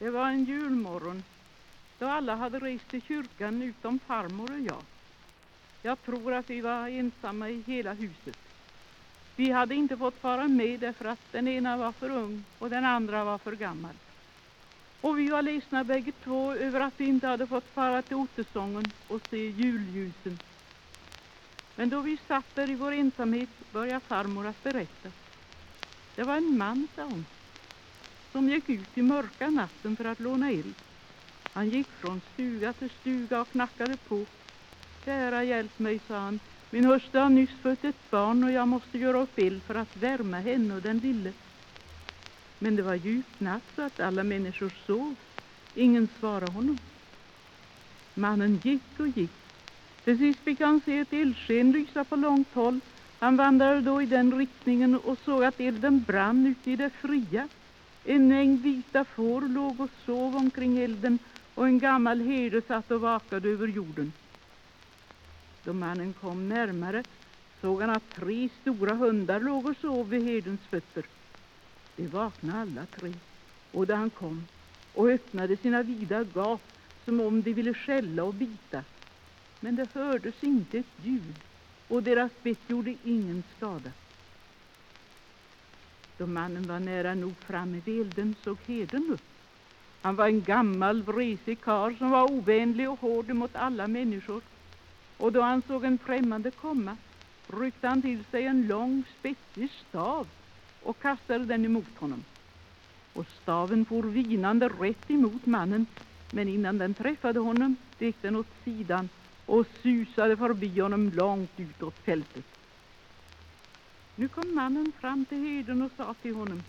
Det var en julmorgon då alla hade rest till kyrkan utom farmor och jag. Jag tror att vi var ensamma i hela huset. Vi hade inte fått vara med därför att den ena var för ung och den andra var för gammal. Och vi var ledsna bägge två över att vi inte hade fått fara till Ottesången och se julljusen. Men då vi satt där i vår ensamhet började farmor att berätta. Det var en man, sa hon, som gick ut i mörka natten för att låna eld. Han gick från stuga till stuga och knackade på. Kära hjälp mig, sa han. Min hustru har nyss fött ett barn och jag måste göra upp eld för att värma henne och den lille. Men det var djup natt så att alla människor sov. Ingen svarade honom. Mannen gick och gick. Till sist fick han se ett eldsken lysa på långt håll. Han vandrade då i den riktningen och såg att elden brann ute i det fria. En mängd vita får låg och sov omkring elden och en gammal herde satt och vakade över jorden. Då mannen kom närmare såg han att tre stora hundar låg och sov vid herdens fötter. De vaknade alla tre, och då han kom och öppnade sina vida gap som om de ville skälla och bita. Men det hördes inte ett ljud, och deras bett gjorde ingen skada. Då mannen var nära nog framme vid elden såg herden upp. Han var en gammal vresig karl som var ovänlig och hård mot alla människor. Och då han såg en främmande komma ryckte han till sig en lång spetsig stav och kastade den emot honom. Och staven for vinande rätt emot mannen, men innan den träffade honom gick den åt sidan och susade förbi honom långt utåt fältet. Nu kom mannen fram till herden och sa till honom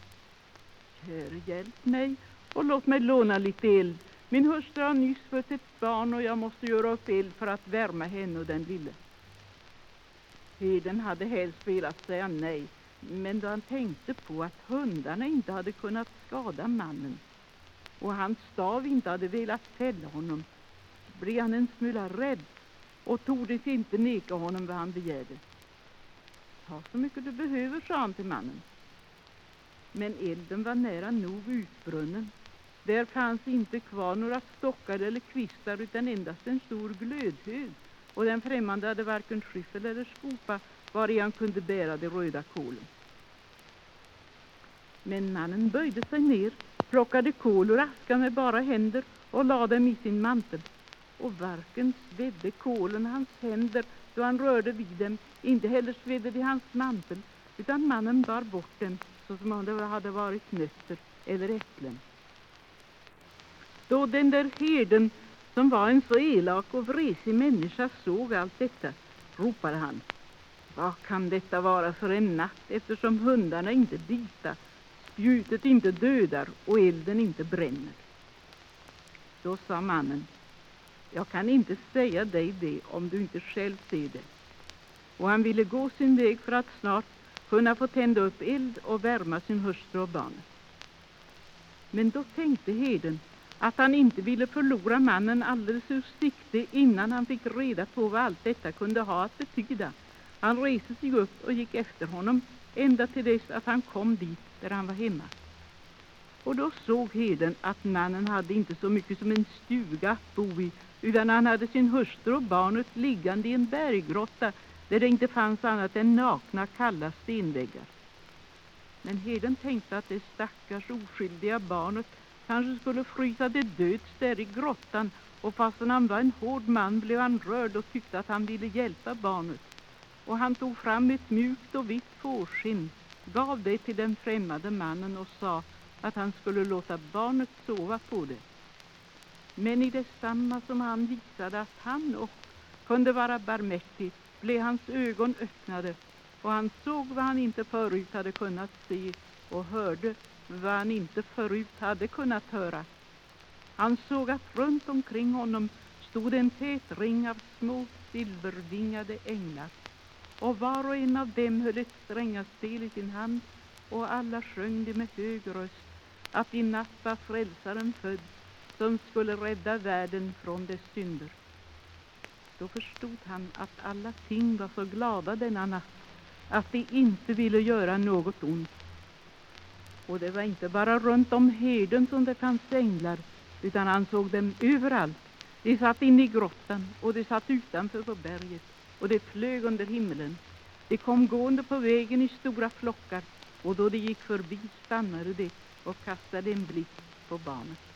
Käre, hjälp mig och låt mig låna lite eld. Min hustru har nyss fött ett barn och jag måste göra upp eld för att värma henne och den lille. Herden hade helst velat säga nej, men då han tänkte på att hundarna inte hade kunnat skada mannen och hans stav inte hade velat fälla honom blev han en smula rädd och tordes inte neka honom vad han begärde. Ta så mycket du behöver, sa han till mannen. Men elden var nära nog utbrunnen. Där fanns inte kvar några stockar eller kvistar utan endast en stor glödhög och den främmande hade varken skyffel eller skopa vari han kunde bära de röda kolen. Men mannen böjde sig ner, plockade kol ur askan med bara händer och lade dem i sin mantel. Och varken svedde kolen hans händer då han rörde vid dem, inte heller svedde de hans mantel, utan mannen bar bort dem såsom om det hade varit nötter eller äpplen. Då den där herden, som var en så elak och vresig människa, såg allt detta, ropade han. Vad kan detta vara för en natt eftersom hundarna inte bitar, spjutet inte dödar och elden inte bränner? Då sa mannen, jag kan inte säga dig det om du inte själv ser det. Och han ville gå sin väg för att snart kunna få tända upp eld och värma sin hustru och barnet. Men då tänkte herden att han inte ville förlora mannen alldeles ur sikte innan han fick reda på vad allt detta kunde ha att betyda. Han reste sig upp och gick efter honom ända till dess att han kom dit där han var hemma. Och då såg herden att mannen hade inte så mycket som en stuga att bo i utan han hade sin hustru och barnet liggande i en berggrotta där det inte fanns annat än nakna kalla stenväggar. Men herden tänkte att det stackars oskyldiga barnet kanske skulle frysa till döds där i grottan och fastän han var en hård man blev han rörd och tyckte att han ville hjälpa barnet. Och han tog fram ett mjukt och vitt fårskinn, gav det till den främmande mannen och sa att han skulle låta barnet sova på det. Men i detsamma som han visade att han och kunde vara barmhärtig blev hans ögon öppnade och han såg vad han inte förut hade kunnat se och hörde vad han inte förut hade kunnat höra. Han såg att runt omkring honom stod en tät ring av små silvervingade änglar och var och en av dem höll ett strängaspel i sin hand och alla sjöng de med hög röst att i natt var frälsaren född som skulle rädda världen från dess synder. Då förstod han att alla ting var så glada denna natt att de inte ville göra något ont. Och det var inte bara runt om herden som det fanns änglar, utan han såg dem överallt. De satt inne i grottan och de satt utanför på berget och de flög under himlen. De kom gående på vägen i stora flockar och då de gick förbi stannade de och kastade en blick på barnet.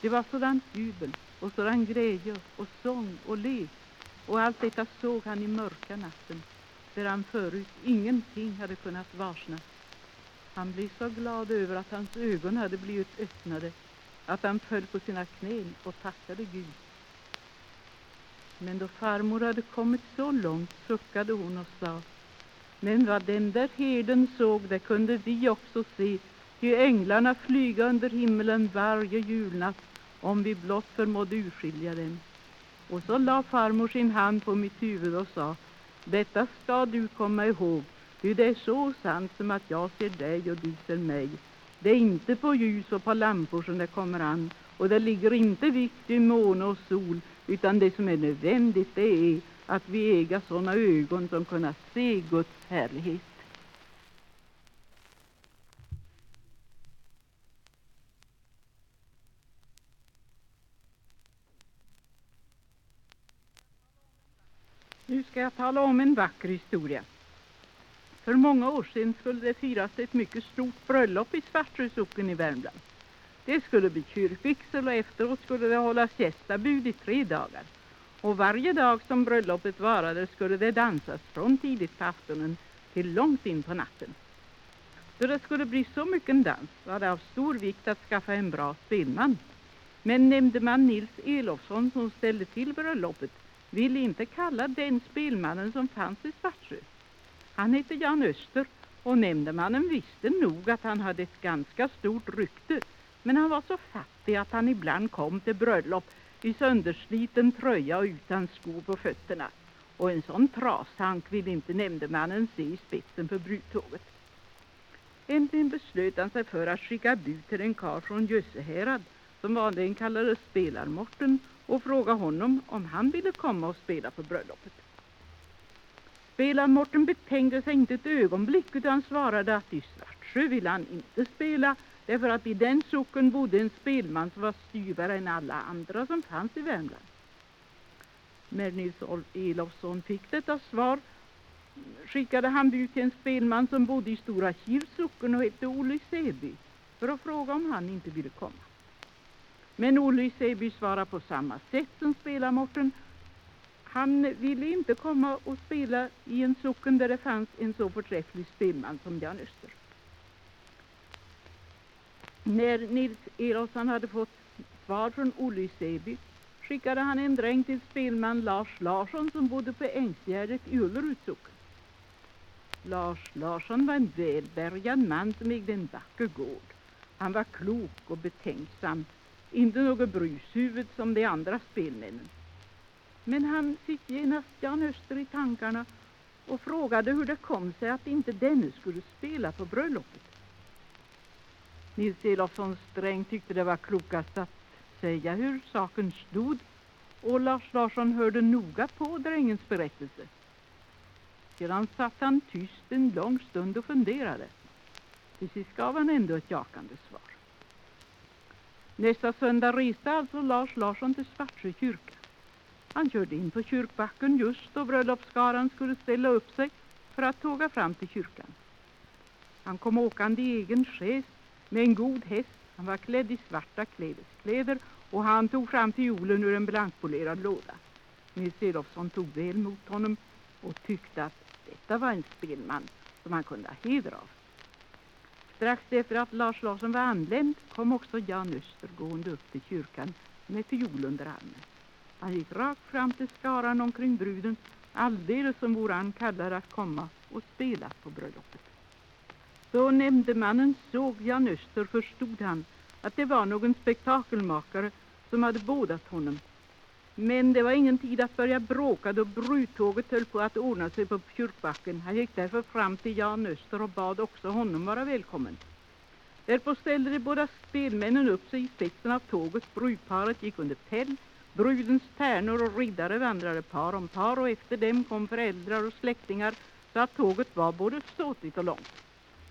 Det var sådant jubel och sådan glädje och sång och lek och allt detta såg han i mörka natten där han förut ingenting hade kunnat varsna. Han blev så glad över att hans ögon hade blivit öppnade att han föll på sina knän och tackade Gud. Men då farmor hade kommit så långt suckade hon och sa Men vad den där herden såg, det kunde vi också se, ty änglarna flyga under himlen varje julnatt om vi blott förmådde urskilja dem. Och så la farmor sin hand på mitt huvud och sa Detta ska du komma ihåg, ty det är så sant som att jag ser dig och du ser mig. Det är inte på ljus och på lampor som det kommer an och det ligger inte vikt i måne och sol utan det som är nödvändigt det är att vi äga sådana ögon som kunna se Guds härlighet. Nu ska jag tala om en vacker historia. För många år sedan skulle det firas ett mycket stort bröllop i Svartsjö i Värmland. Det skulle bli kyrkvigsel och efteråt skulle det hållas gästabud i tre dagar. Och varje dag som bröllopet varade skulle det dansas från tidigt på aftonen till långt in på natten. Då det skulle bli så mycket dans var det av stor vikt att skaffa en bra spelman. Men nämndeman Nils Elofsson som ställde till bröllopet ville inte kalla den spelmannen som fanns i Svartsjö. Han hette Jan Öster och nämndemannen visste nog att han hade ett ganska stort rykte men han var så fattig att han ibland kom till bröllop i söndersliten tröja och utan skor på fötterna. Och en sån trashank ville inte nämndemannen se i spetsen för brudtåget. Äntligen beslöt han sig för att skicka bud till en karl från Jössehärad som vanligen kallades Spelarmorten och fråga honom om han ville komma och spela på bröllopet. Spelarmorten betänkte sig inte ett ögonblick utan svarade att i Svartsjö ville han inte spela därför att i den socken bodde en spelman som var styvare än alla andra som fanns i Värmland. När Nils Elofsson fick detta svar skickade han bud till en spelman som bodde i Stora Kils socken och hette Olle Seby för att fråga om han inte ville komma. Men Olle Seby svarade på samma sätt som spelarmorten. Han ville inte komma och spela i en socken där det fanns en så förträfflig spelman som Jan Öster. När Nils Erosson hade fått svar från Olle Seby skickade han en dräng till spelman Lars Larsson som bodde på Ängsgärdet i Ulleruds socken. Lars Larsson var en välbärgad man som ägde en vacker gård. Han var klok och betänksam, inte något brushuvud som de andra spelmännen. Men han fick genast Jan Öster i tankarna och frågade hur det kom sig att inte denne skulle spela på bröllopet. Nils Elofsson Sträng tyckte det var klokast att säga hur saken stod och Lars Larsson hörde noga på drängens berättelse. Sedan satt han tyst en lång stund och funderade. Till sist gav han ändå ett jakande svar. Nästa söndag reste alltså Lars Larsson till Svartsjö kyrka. Han körde in på kyrkbacken just då bröllopsskaran skulle ställa upp sig för att tåga fram till kyrkan. Han kom åkande i egen skäs med en god häst. Han var klädd i svarta klädeskläder och han tog fram fiolen ur en blankpolerad låda. Nils Elofsson tog väl mot honom och tyckte att detta var en spelman som han kunde ha heder av. Strax efter att Lars Larsson var anländ kom också Jan Öster gående upp till kyrkan med fiol under armen. Han gick rakt fram till skaran omkring bruden alldeles som vore han kallad att komma och spela på bröllopet. Då nämndemannen såg Jan Öster förstod han att det var någon spektakelmakare som hade bådat honom. Men det var ingen tid att börja bråka då brudtåget höll på att ordna sig på kyrkbacken. Han gick därför fram till Jan Öster och bad också honom vara välkommen. Därpå ställde de båda spelmännen upp sig i spetsen av tåget. Brudparet gick under päll. Brudens tärnor och riddare vandrade par om par och efter dem kom föräldrar och släktingar så att tåget var både ståtligt och långt.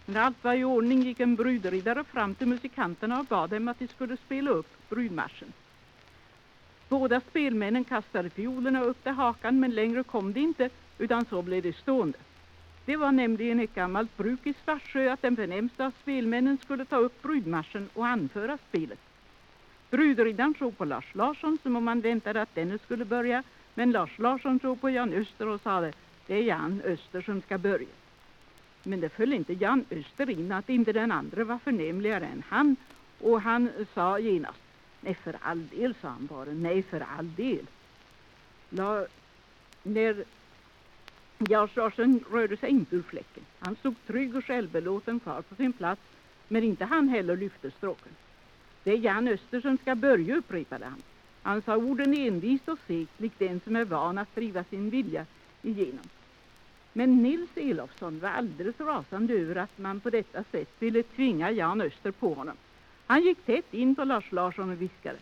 När allt var i ordning gick en brudriddare fram till musikanterna och bad dem att de skulle spela upp brudmarschen. Båda spelmännen kastade fiolerna upp till hakan men längre kom de inte utan så blev det stående. Det var nämligen ett gammalt bruk i Svartsjö att den förnämsta av spelmännen skulle ta upp brudmarschen och anföra spelet. Brudriddaren såg på Lars Larsson som om han väntade att denne skulle börja men Lars Larsson såg på Jan Öster och sade det är Jan Öster som ska börja. Men det föll inte Jan Öster in att inte den andra var förnämligare än han och han sa genast nej för all del, sa han bara, nej för all del. La, när Lars Larsson rörde sig inte ur fläcken. Han stod trygg och självbelåten kvar på sin plats men inte han heller lyfte stråken. Det är Jan Öster som ska börja, upprepade han. Han sa orden envist och segt, likt den som är van att driva sin vilja igenom. Men Nils Elofsson var alldeles rasande över att man på detta sätt ville tvinga Jan Öster på honom. Han gick tätt in på Lars Larsson och viskade.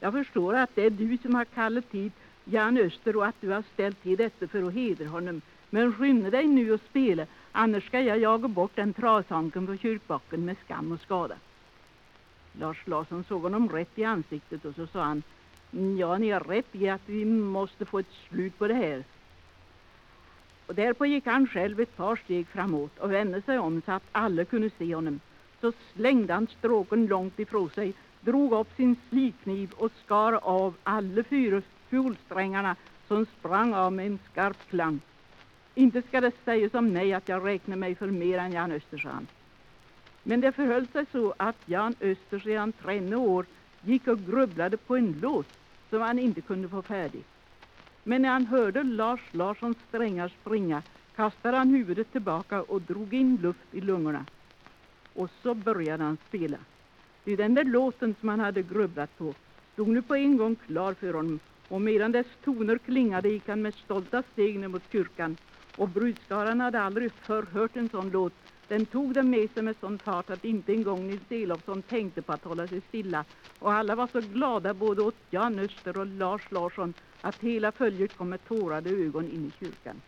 Jag förstår att det är du som har kallat hit Jan Öster och att du har ställt till detta för att hedra honom. Men skynda dig nu och spela, annars ska jag jaga bort den trasanken på kyrkbacken med skam och skada. Lars Larsson såg honom rätt i ansiktet och så sa han Ja, ni har rätt i att vi måste få ett slut på det här. Och därpå gick han själv ett par steg framåt och vände sig om så att alla kunde se honom. Så slängde han stråken långt ifrån sig, drog upp sin slikkniv och skar av alla fyra fiolsträngarna som sprang av med en skarp klang. Inte ska det sägas om mig att jag räknar mig för mer än Jan Östersson. Men det förhöll sig så att Jan Öster sedan 30 år gick och grubblade på en låt som han inte kunde få färdig. Men när han hörde Lars Larssons strängar springa kastade han huvudet tillbaka och drog in luft i lungorna. Och så började han spela. Det den där låten som han hade grubblat på stod nu på en gång klar för honom och medan dess toner klingade gick han med stolta steg ner mot kyrkan och brudskaran hade aldrig förr hört en sån låt den tog dem med sig med sån fart att inte en gång Nils Elofsson tänkte på att hålla sig stilla. Och alla var så glada både åt Jan Öster och Lars Larsson att hela följet kom med tårade ögon in i kyrkan.